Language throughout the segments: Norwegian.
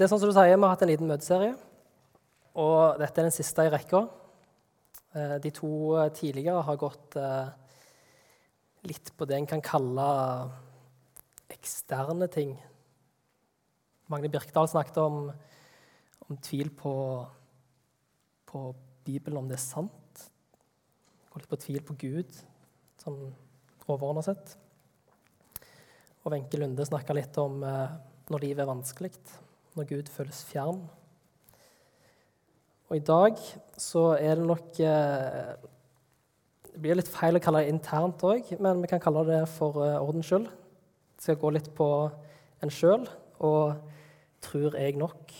Det er sånn som du sier, Vi har hatt en liten møteserie, og dette er den siste i rekka. Eh, de to tidligere har gått eh, litt på det en kan kalle eksterne ting. Magne Birkdal snakket om, om tvil på, på Bibelen, om det er sant. Gå litt på tvil på Gud, sånn overordna sett. Og Wenche Lunde snakka litt om eh, når livet er vanskelig, når Gud føles fjern. Og i dag så er det nok eh, Det blir litt feil å kalle det internt òg, men vi kan kalle det for eh, ordens skyld. Det skal gå litt på en sjøl, og tror jeg nok.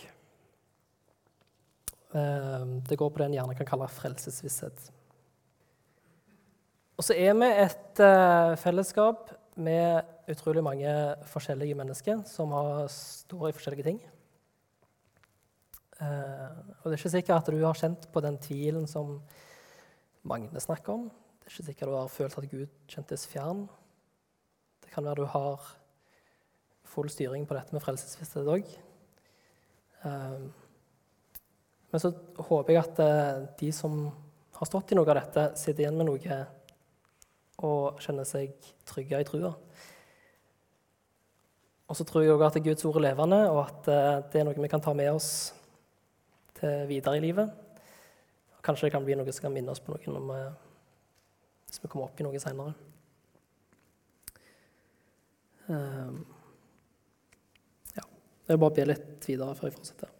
Eh, det går på det en gjerne kan kalle frelsesvisshet. Og så er vi et eh, fellesskap med utrolig mange forskjellige mennesker som har, står i forskjellige ting. Uh, og Det er ikke sikkert at du har kjent på den tvilen som Magne snakker om. Det er ikke sikkert du har følt at Gud kjentes fjern. Det kan være du har full styring på dette med frelsesvisshet òg. Eh, men så håper jeg at uh, de som har stått i noe av dette, sitter igjen med noe og kjenner seg trygge i trua. Og så tror jeg òg at Guds ord er levende, og at eh, det er noe vi kan ta med oss til videre i livet. Kanskje det kan bli noe som kan minne oss på noe vi, hvis vi kommer opp i noe seinere. Um, ehm, ja. Jeg vil bare be litt videre før jeg fortsetter.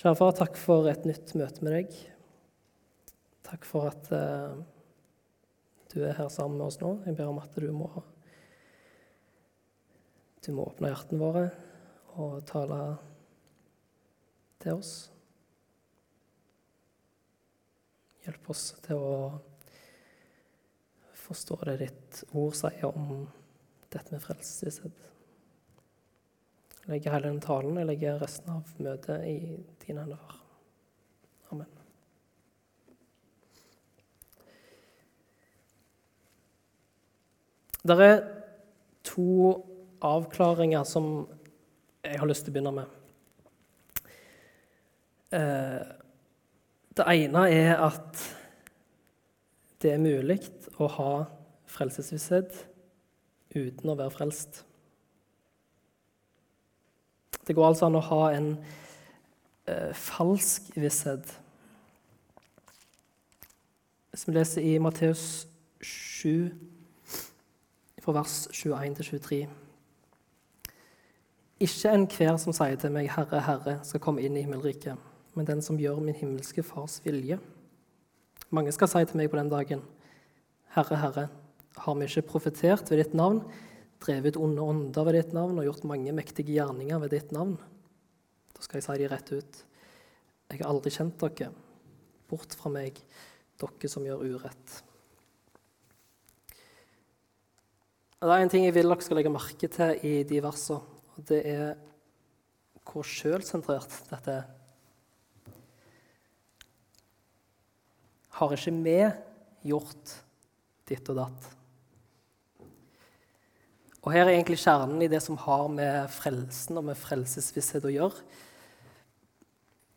Kjære far, takk for et nytt møte med deg. Takk for at uh, du er her sammen med oss nå. Jeg ber om at du må du må åpne hjertene våre og tale til oss. Hjelp oss til å forstå det ditt ord sier om dette med frelsesvisshet. Jeg legger hele den talen, jeg legger resten av møtet i dine hender. Amen. Det er to avklaringer som jeg har lyst til å begynne med. Eh, det ene er at det er mulig å ha frelsesvisshet uten å være frelst. Det går altså an å ha en eh, falsk visshet. Hvis vi leser i Matteus 7, fra vers 21 til 23 ikke enhver som sier til meg, 'Herre, Herre', skal komme inn i himmelriket, men den som gjør min himmelske Fars vilje. Mange skal si til meg på den dagen, 'Herre, Herre, har vi ikke profetert ved ditt navn', drevet onde ånder ved ditt navn og gjort mange mektige gjerninger ved ditt navn? Da skal jeg si de rett ut. Jeg har aldri kjent dere. Bort fra meg, dere som gjør urett. Det er en ting jeg vil dere skal legge merke til i de versene og det er hvor sjølsentrert dette er. Har ikke vi gjort ditt og datt? Og Her er egentlig kjernen i det som har med frelsen og med frelsesvisshet å gjøre.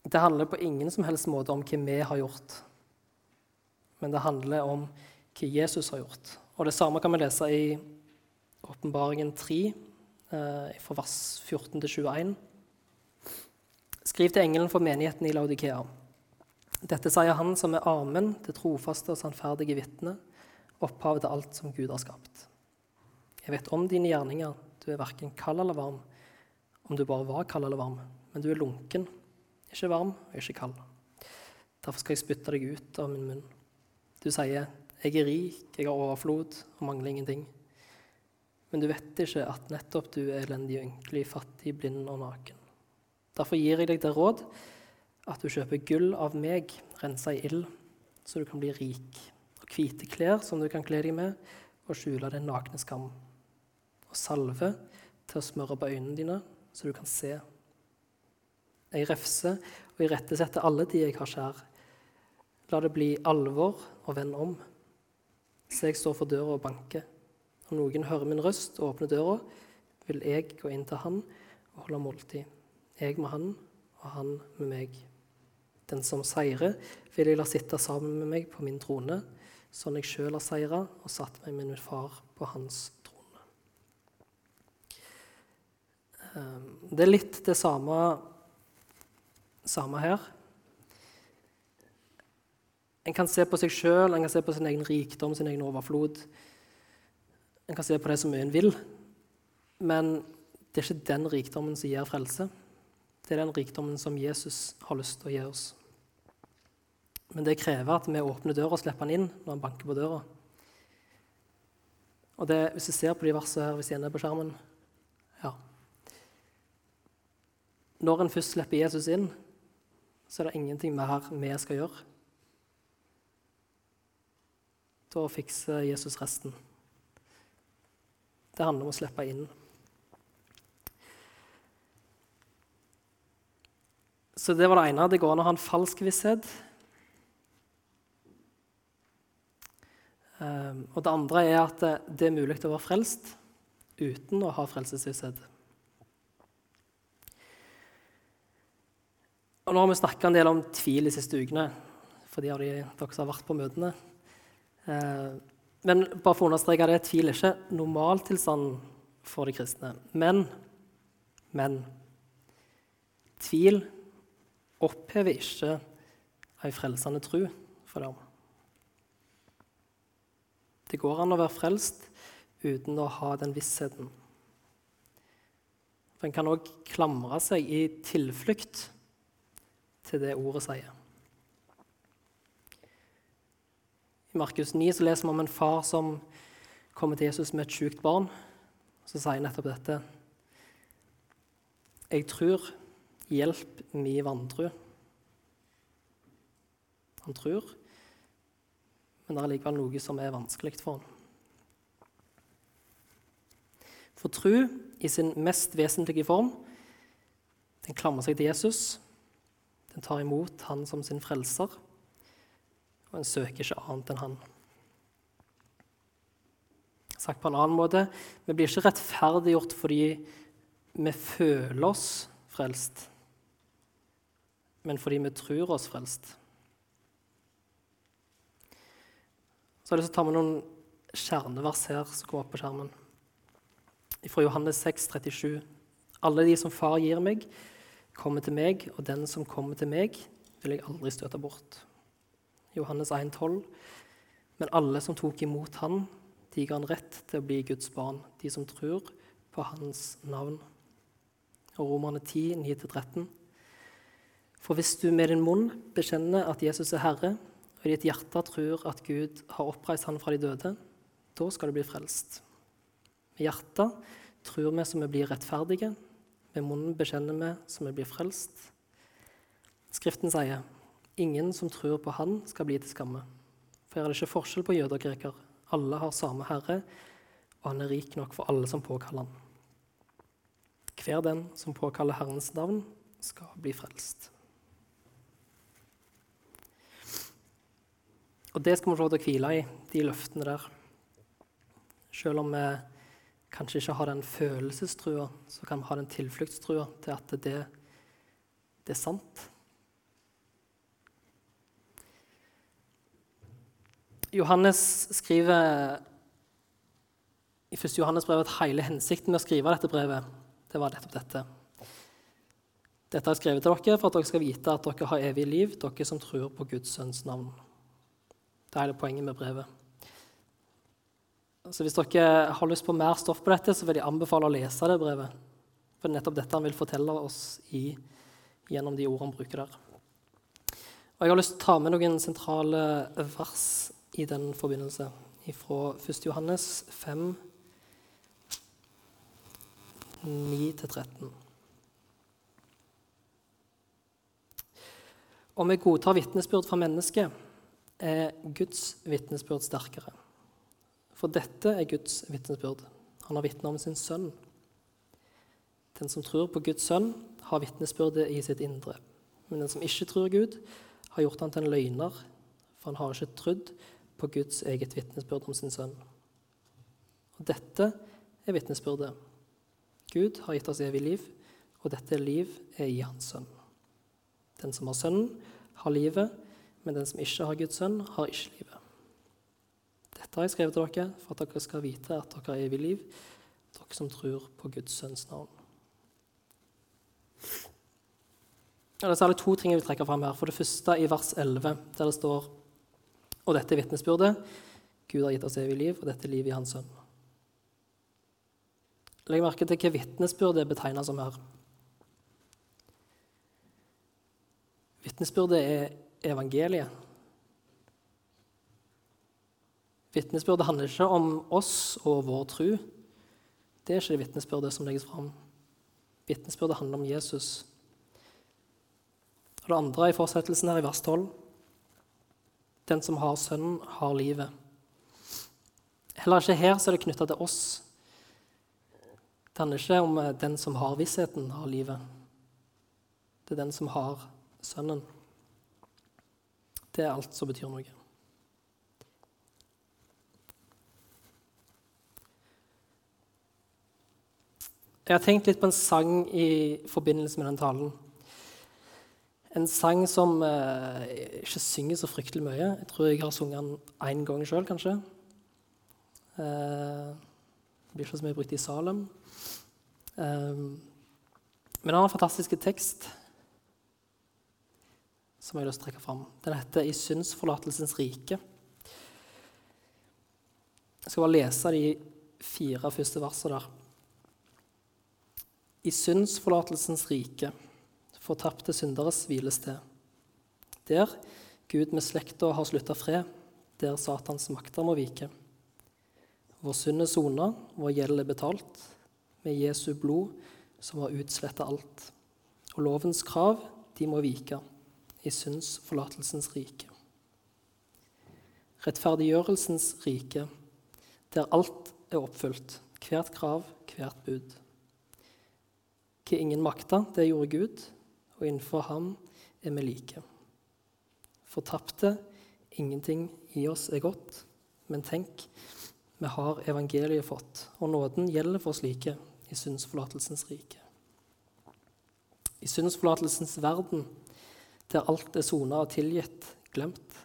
Det handler på ingen som helst måte om hva vi har gjort, men det handler om hva Jesus har gjort. Og Det samme kan vi lese i Åpenbaringen 3, Eh, fra vers 14 til 21. Skriv til engelen for menigheten i Laudikea. Dette sier han som er armen det trofaste og sannferdige vitne, opphavet til alt som Gud har skapt. Jeg vet om dine gjerninger, du er verken kald eller varm, om du bare var kald eller varm, men du er lunken, ikke varm og ikke kald. Derfor skal jeg spytte deg ut av min munn. Du sier, jeg er rik, jeg har overflod og mangler ingenting men du vet ikke at nettopp du er elendig, ynkelig, fattig, blind og naken. Derfor gir jeg deg det råd at du kjøper gull av meg, rensa i ild, så du kan bli rik, og hvite klær som du kan kle deg med, og skjule din nakne skam, og salve til å smøre på øynene dine, så du kan se. Jeg refser og irettesetter alle de jeg har kjær. La det bli alvor og vend om. Se, jeg står for døra og banker. Når noen hører min røst og åpner døra, vil jeg gå inn til han og holde måltid. Jeg med han, og han med meg. Den som seirer, vil jeg la sitte sammen med meg på min trone, sånn jeg sjøl har seira og satt meg med min far på hans trone. Ehm, det er litt det samme, samme her. En kan se på seg sjøl, en kan se på sin egen rikdom, sin egen overflod. En kan se på det som en vil, men det er ikke den rikdommen som gir frelse. Det er den rikdommen som Jesus har lyst til å gi oss. Men det krever at vi åpner døra og slipper han inn når han banker på døra. Og det, Hvis du ser på de versene her ved siden av på skjermen ja. Når en først slipper Jesus inn, så er det ingenting mer vi skal gjøre. Da fikser Jesus resten. Det handler om å slippe inn. Så det var det ene. Det går an å ha en falsk visshet. Og det andre er at det er mulig å være frelst uten å ha frelsesvisshet. Og nå har vi snakka en del om tvil de siste ukene, for de dere har vært på møtene. Ehm, men bare for å understreke det, tvil er ikke normaltilstanden for de kristne. Men, men tvil opphever ikke ei frelsende tru for dem. Det går an å være frelst uten å ha den vissheten. For En kan òg klamre seg i tilflukt til det ordet sier. I Markus 9 så leser vi om en far som kommer til Jesus med et sjukt barn. Så sier nettopp dette. Jeg tror Hjelp mi vantru. Han tror, men det er likevel noe som er vanskelig for ham. For tru i sin mest vesentlige form, den klamrer seg til Jesus. Den tar imot han som sin frelser, og en søker ikke annet enn han. Sagt på en annen måte vi blir ikke rettferdiggjort fordi vi føler oss frelst men fordi vi tror oss frelst. Så har jeg lyst til å ta med noen kjernevers her som går opp på skjermen. Fra Johannes 6, 37. Alle de som Far gir meg, kommer til meg, og den som kommer til meg, vil jeg aldri støte bort. Johannes 1, 12. Men alle som tok imot han, de ga han rett til å bli Guds barn, de som tror på hans navn. Og Romerne 10, 9-13. For hvis du med din munn bekjenner at Jesus er Herre, og ditt hjerte tror at Gud har oppreist han fra de døde, da skal du bli frelst. Med hjertet tror vi som vi blir rettferdige, med munnen bekjenner vi som vi blir frelst. Skriften sier ingen som tror på Han, skal bli til skamme. For her er det ikke forskjell på jøder og greker. Alle har samme Herre, og han er rik nok for alle som påkaller han. Hver den som påkaller Herrens navn, skal bli frelst. Og det skal vi få til å hvile i, de løftene der. Selv om vi kanskje ikke har den følelsestrua, så kan vi ha den tilfluktstrua til at det, det er sant. Johannes skriver i 1. Johannes brev at hele hensikten med å skrive dette brevet, det var nettopp dette. Dette har jeg skrevet til dere for at dere skal vite at dere har evig liv, dere som tror på Guds sønns navn. Det er hele poenget med brevet. Så Hvis dere har lyst på mer stoff på dette, så vil jeg anbefale å lese det brevet. For det er nettopp dette han vil fortelle oss i, gjennom de ordene han bruker der. Og Jeg har lyst til å ta med noen sentrale vers i den forbindelse. Fra 1. Johannes 5, 9-13. Om vi godtar vitnesbyrd fra mennesket, er Guds vitnesbyrd sterkere. For dette er Guds vitnesbyrd. Han har vitna om sin sønn. Den som tror på Guds sønn, har vitnesbyrdet i sitt indre. Men den som ikke tror Gud, har gjort han til en løgner, for han har ikke trodd på Guds eget vitnesbyrd om sin sønn. Og dette er vitnesbyrdet. Gud har gitt oss evig liv, og dette liv er i Hans sønn. Den som har Sønnen, har livet, men den som ikke har Guds sønn, har ikke livet. Dette har jeg skrevet til dere for at dere skal vite at dere har evig liv, dere som tror på Guds sønns navn. Ja, det er særlig to ting jeg vil trekke fram her. For det første i vers 11, der det står Og dette er vitnesbyrdet. Gud har gitt oss evig liv, og dette er livet i Hans sønn. Legg merke til hva vitnesbyrdet er betegna som her. Vitnesbyrdet er evangeliet. Vitnesbyrdet handler ikke om oss og vår tro. Det er ikke det vitnesbyrdet som legges fram. Vitnesbyrdet handler om Jesus. Og det andre i fortsettelsen her i vers 12. Den som har Sønnen, har livet. Heller ikke her så er det knytta til oss. Det handler ikke om eh, den som har vissheten, har livet. Det er den som har Sønnen. Det er alt som betyr noe. Jeg har tenkt litt på en sang i forbindelse med den talen. En sang som eh, ikke synger så fryktelig mye. Jeg tror jeg har sunget den én gang sjøl, kanskje. Eh, det blir ikke så mye brukt i Salem. Eh, men den har en fantastisk tekst som jeg har lyst til å trekke fram. Den heter 'I syndsforlatelsens rike'. Jeg skal bare lese de fire første versene der. I syndsforlatelsens rike, fortapte synderes hvilested. Der Gud med slekta har slutta fred, der Satans makter må vike. Vår synd er sona, vår gjeld er betalt, med Jesu blod som har utsletta alt. Og lovens krav, de må vike i syndsforlatelsens rike. Rettferdiggjørelsens rike, der alt er oppfylt, hvert krav, hvert bud. Hva ingen makta, det gjorde Gud, og innenfor ham er vi like. Fortapte, ingenting i oss er godt, men tenk, vi har evangeliet fått, og nåden gjelder for slike i syndsforlatelsens rike. I syndsforlatelsens verden der alt er sona og tilgitt, glemt,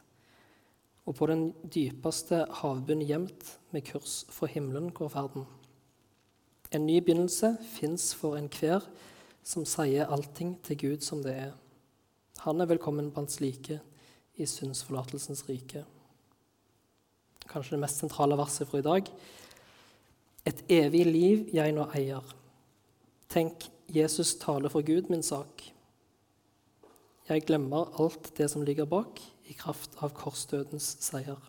og på den dypeste havbunn gjemt, med kurs for himmelen går ferden. En ny begynnelse fins for enhver som sier allting til Gud som det er. Han er velkommen blant slike i syndsforlatelsens rike. Kanskje det mest sentrale verset fra i dag. Et evig liv jeg nå eier. Tenk, Jesus taler for Gud min sak. Jeg glemmer alt det som ligger bak, i kraft av korsdødens seier.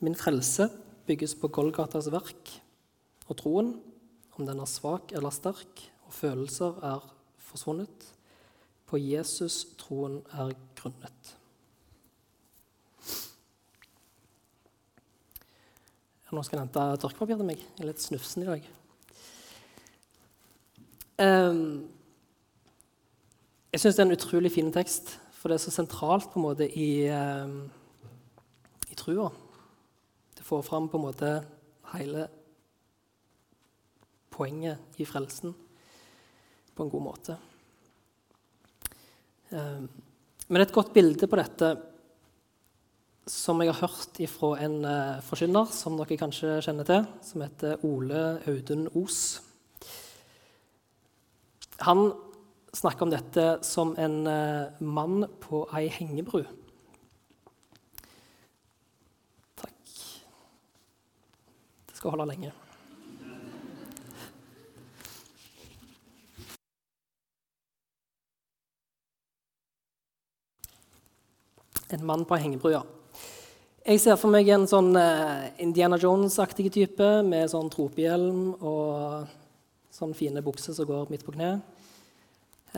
Min frelse bygges på Golgatas verk og troen, om den er svak eller sterk og følelser er forsvunnet. På Jesus troen er grunnet. Nå skal jeg hente tørkepapir til meg. Jeg er litt snufsen i dag. Um, jeg syns det er en utrolig fin tekst, for det er så sentralt på en måte i, uh, i trua. Det får fram på en måte hele poenget i frelsen på en god måte. Uh, men et godt bilde på dette som jeg har hørt fra en uh, forkynner som dere kanskje kjenner til, som heter Ole Audun Os. Han snakke om dette som en uh, mann på ei hengebru. Takk. Det skal holde lenge. En mann på ei hengebru, ja. Jeg ser for meg en sånn uh, Indiana Jones-aktig type med sånn tropehjelm og sånn fine bukser som går midt på kne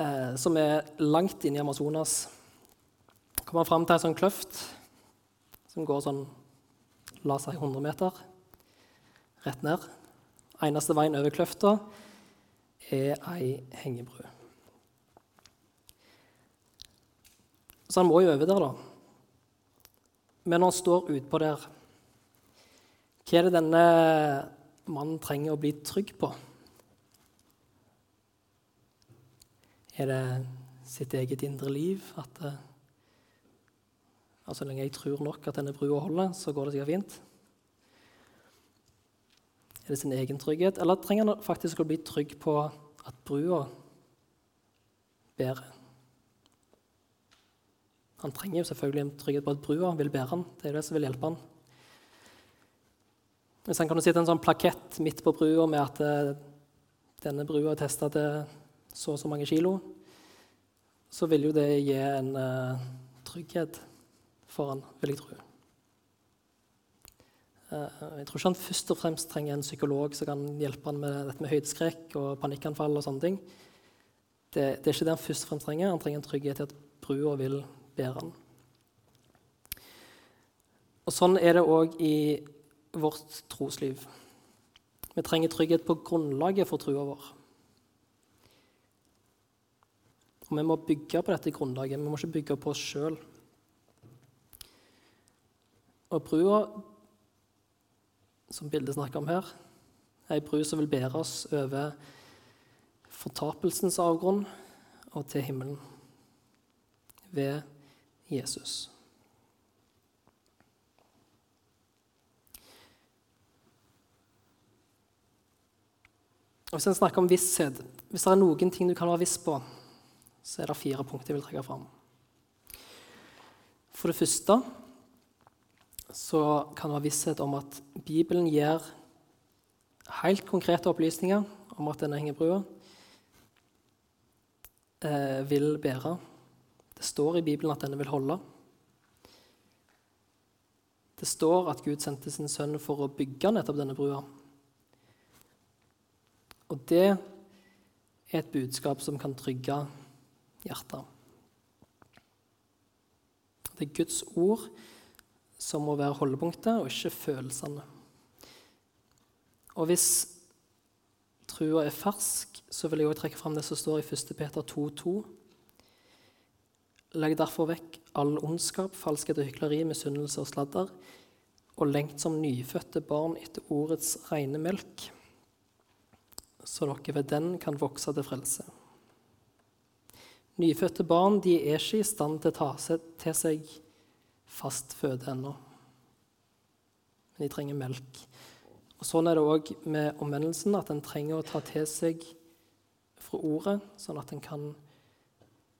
eh, som er langt inne i Amazonas. Kommer fram til ei sånn kløft som går sånn La seg 100 meter rett ned. Eneste veien over kløfta er ei hengebru. Så han må jo over der, da. Men når han står utpå der, hva er det denne mannen trenger å bli trygg på? Er det sitt eget indre liv? At det, altså, så lenge jeg tror nok at denne brua holder, så går det sikkert fint? Er det sin egen trygghet, eller trenger han faktisk å bli trygg på at brua bærer? Han trenger jo selvfølgelig en trygghet på at brua vil bære han. Det er det som vil hjelpe han. Hvis han kunne sitte en sånn plakett midt på brua med at eh, denne brua er testa til så og så mange kilo, så vil jo det gi en uh, trygghet for han, vil jeg tro. Uh, jeg tror ikke han først og fremst trenger en psykolog som kan hjelpe han med dette med høydeskrekk og panikkanfall. og sånne ting. Det, det, er ikke det han først og fremst trenger. Han trenger en trygghet i at brua vil bære han. Og Sånn er det òg i vårt trosliv. Vi trenger trygghet på grunnlaget for trua vår. Og vi må bygge på dette grunnlaget. Vi må ikke bygge på oss sjøl. Og brua, som bildet snakker om her, er ei bru som vil bære oss over fortapelsens avgrunn og til himmelen ved Jesus. Og Hvis en snakker om visshet Hvis det er noen ting du kan være viss på, så er det fire punkter jeg vil trekke fram. For det første så kan det være visshet om at Bibelen gir helt konkrete opplysninger om at denne hengebrua eh, vil bære. Det står i Bibelen at denne vil holde. Det står at Gud sendte sin sønn for å bygge nettopp denne brua. Og det er et budskap som kan trygge hjertet. Det er Guds ord som må være holdepunktet, og ikke følelsene. Og hvis trua er fersk, så vil jeg også trekke fram det som står i 1. Peter 2,2. Legg derfor vekk all ondskap, falskhet og hykleri, misunnelse og sladder, og lengt som nyfødte barn etter ordets rene melk, så dere ved den kan vokse til frelse. Nyfødte barn de er ikke i stand til å ta til seg fast føde ennå. Men de trenger melk. Og Sånn er det òg med omvendelsen, at en trenger å ta til seg fra ordet, sånn at en kan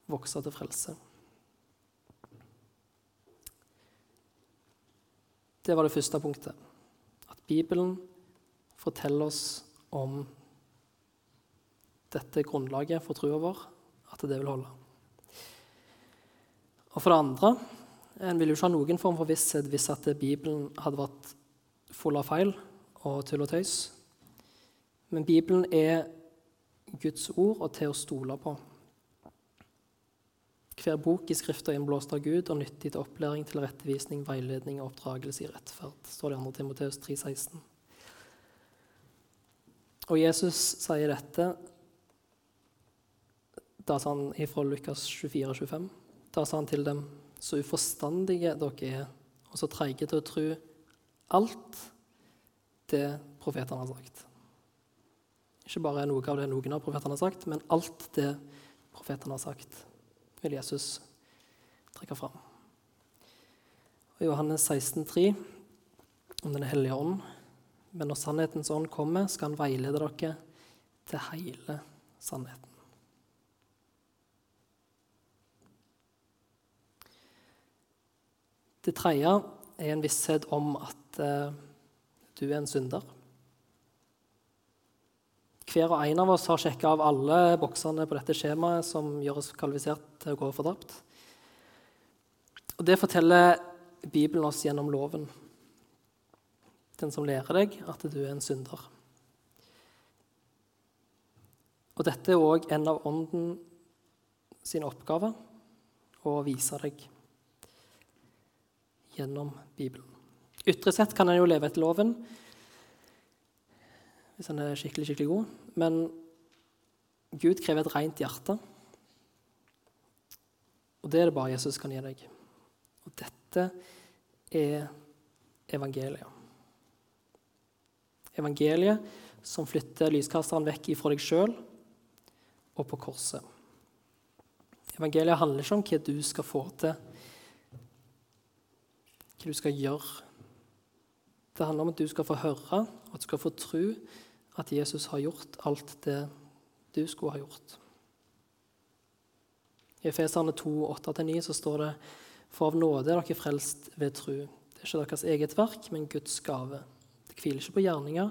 vokse til frelse. Det var det første punktet. At Bibelen forteller oss om dette grunnlaget for trua vår, at det vil holde. Og for det andre en vil jo ikke ha noen form for visshet hvis at Bibelen hadde vært full av feil og tull og tøys. Men Bibelen er Guds ord og til å stole på. Hver bok i Skrifta innblåst av Gud og nyttig til opplæring, til rettevisning, veiledning og oppdragelse i rettferd, står det i 2. Timoteus 3,16. Og Jesus sier dette da sa han ifra Lukas 24, 25, da sa han til dem, så uforstandige dere er, og så treige til å tro alt det profetene har sagt. Ikke bare noe av det noen av profetene har sagt, men alt det profetene har sagt, vil Jesus trekke fram. Og Johannes 16, 16,3 om Den hellige ånd. Men når sannhetens ånd kommer, skal han veilede dere til hele sannheten. Det tredje er en visshet om at eh, du er en synder. Hver og en av oss har sjekka av alle boksene på dette skjemaet som gjør oss kvalifisert til å gå fortapt. Og Det forteller Bibelen oss gjennom loven. Den som lærer deg at du er en synder. Og Dette er òg en av Ånden sin oppgave å vise deg gjennom Bibelen. Ytre sett kan en jo leve etter loven hvis en er skikkelig, skikkelig god. Men Gud krever et rent hjerte. Og det er det bare Jesus kan gi deg. Og dette er evangeliet. Evangeliet som flytter lyskasteren vekk ifra deg sjøl og på korset. Evangeliet handler ikke om hva du skal få til, hva du skal gjøre. Det handler om at du skal få høre, at du skal få tro at Jesus har gjort alt det du skulle ha gjort. I Efeserne 2, 8-9 så står det For av nåde er dere frelst ved tro. Det er ikke deres eget verk, men Guds gave. Det hviler ikke på gjerninger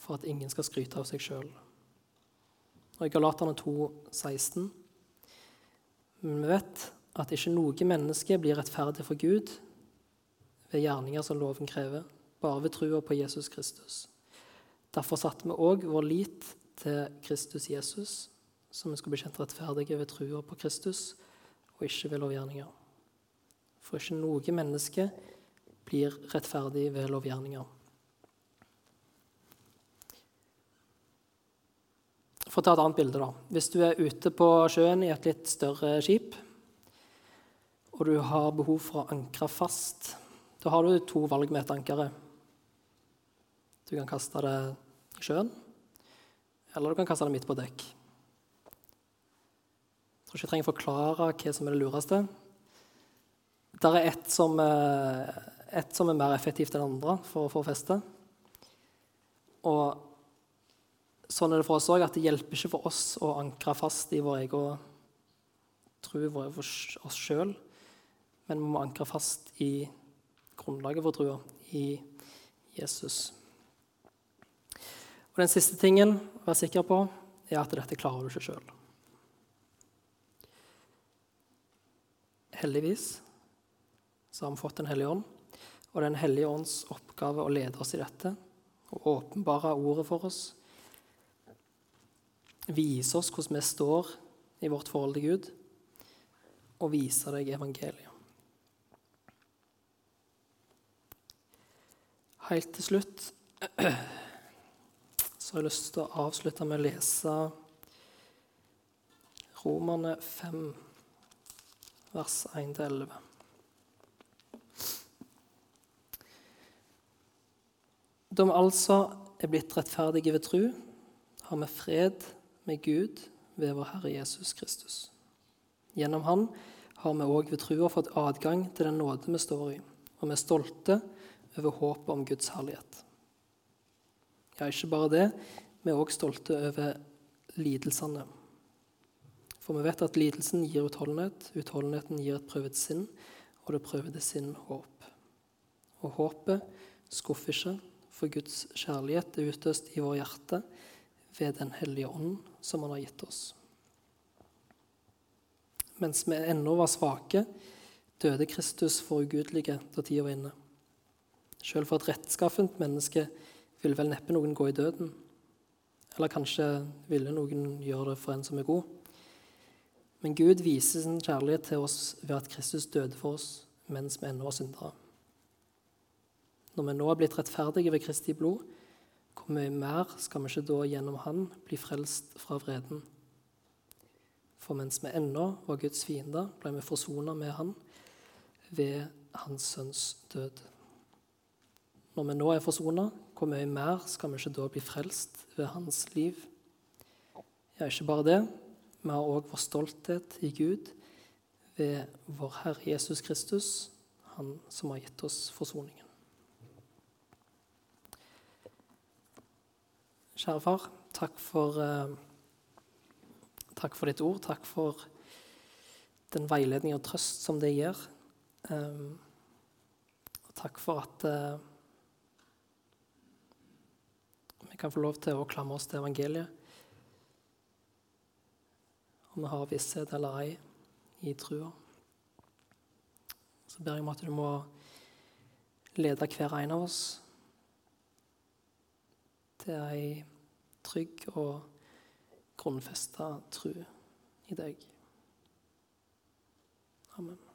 for at ingen skal skryte av seg sjøl. Og i Galaterne 2, 16 Men vi vet at ikke noe menneske blir rettferdig for Gud ved gjerninger som loven krever, bare ved trua på Jesus Kristus. Derfor satte vi òg vår lit til Kristus Jesus, som vi skulle bli kjent rettferdige ved trua på Kristus og ikke ved lovgjerninger. For ikke noe menneske blir rettferdig ved lovgjerninger. For å ta et annet bilde, da. Hvis du er ute på sjøen i et litt større skip, og du har behov for å ankre fast, da har du to valg med et ankeret. Du kan kaste det i sjøen, eller du kan kaste det midt på dekk. Jeg tror ikke jeg trenger å forklare hva som er det lureste. Det er ett som, et som er mer effektivt enn andre for å få feste. Og sånn er det for oss òg, at det hjelper ikke for oss å ankre fast i vår egen tro vår, oss sjøl, men vi må ankre fast i grunnlaget for trua, i Jesus. Og Den siste tingen å være sikker på, er at dette klarer du ikke sjøl. Heldigvis så har vi fått Den hellige ånd, og Den hellige ånds oppgave å lede oss i dette og åpenbare ordet for oss vise oss hvordan vi står i vårt forhold til Gud, og vise deg evangeliet. Helt til slutt så har jeg lyst til å avslutte med å lese Romerne 5, vers 1-11. Da vi altså er blitt rettferdige ved tro, har vi fred med Gud ved vår Herre Jesus Kristus. Gjennom Han har vi òg ved trua fått adgang til den nåde vi står i, og vi er stolte over håpet om Guds herlighet. Ja, ikke bare det, vi er òg stolte over lidelsene. For vi vet at lidelsen gir utholdenhet, utholdenheten gir et prøvet sinn, og det prøvede sinn håp. Og håpet skuffer ikke, for Guds kjærlighet er utøst i våre hjerter ved Den hellige ånd som han har gitt oss. Mens vi ennå var svake, døde Kristus for ugudelige da tida var inne. Sjøl for et rettskaffent menneske ville vel neppe noen gå i døden. Eller kanskje ville noen gjøre det for en som er god. Men Gud viser sin kjærlighet til oss ved at Kristus døde for oss mens vi ennå var syndere. Når vi nå er blitt rettferdige ved Kristi blod, hvor mye mer skal vi ikke da gjennom Han bli frelst fra vreden? For mens vi ennå var Guds fiender, ble vi forsona med Han ved Hans Sønns død. Når vi nå er forsona, hvor mye mer skal vi ikke da bli frelst ved Hans liv? Ja, ikke bare det, vi har òg vår stolthet i Gud ved vår Herre Jesus Kristus, Han som har gitt oss forsoningen. Kjære far, takk for, eh, takk for ditt ord. Takk for den veiledning og trøst som det gir. Um, og takk for at uh, vi kan få lov til å klamre oss til evangeliet. Om vi har visshet eller ei i trua. Så ber jeg om at du må lede hver en av oss til ei trygg og grunnfesta tru i deg. Amen.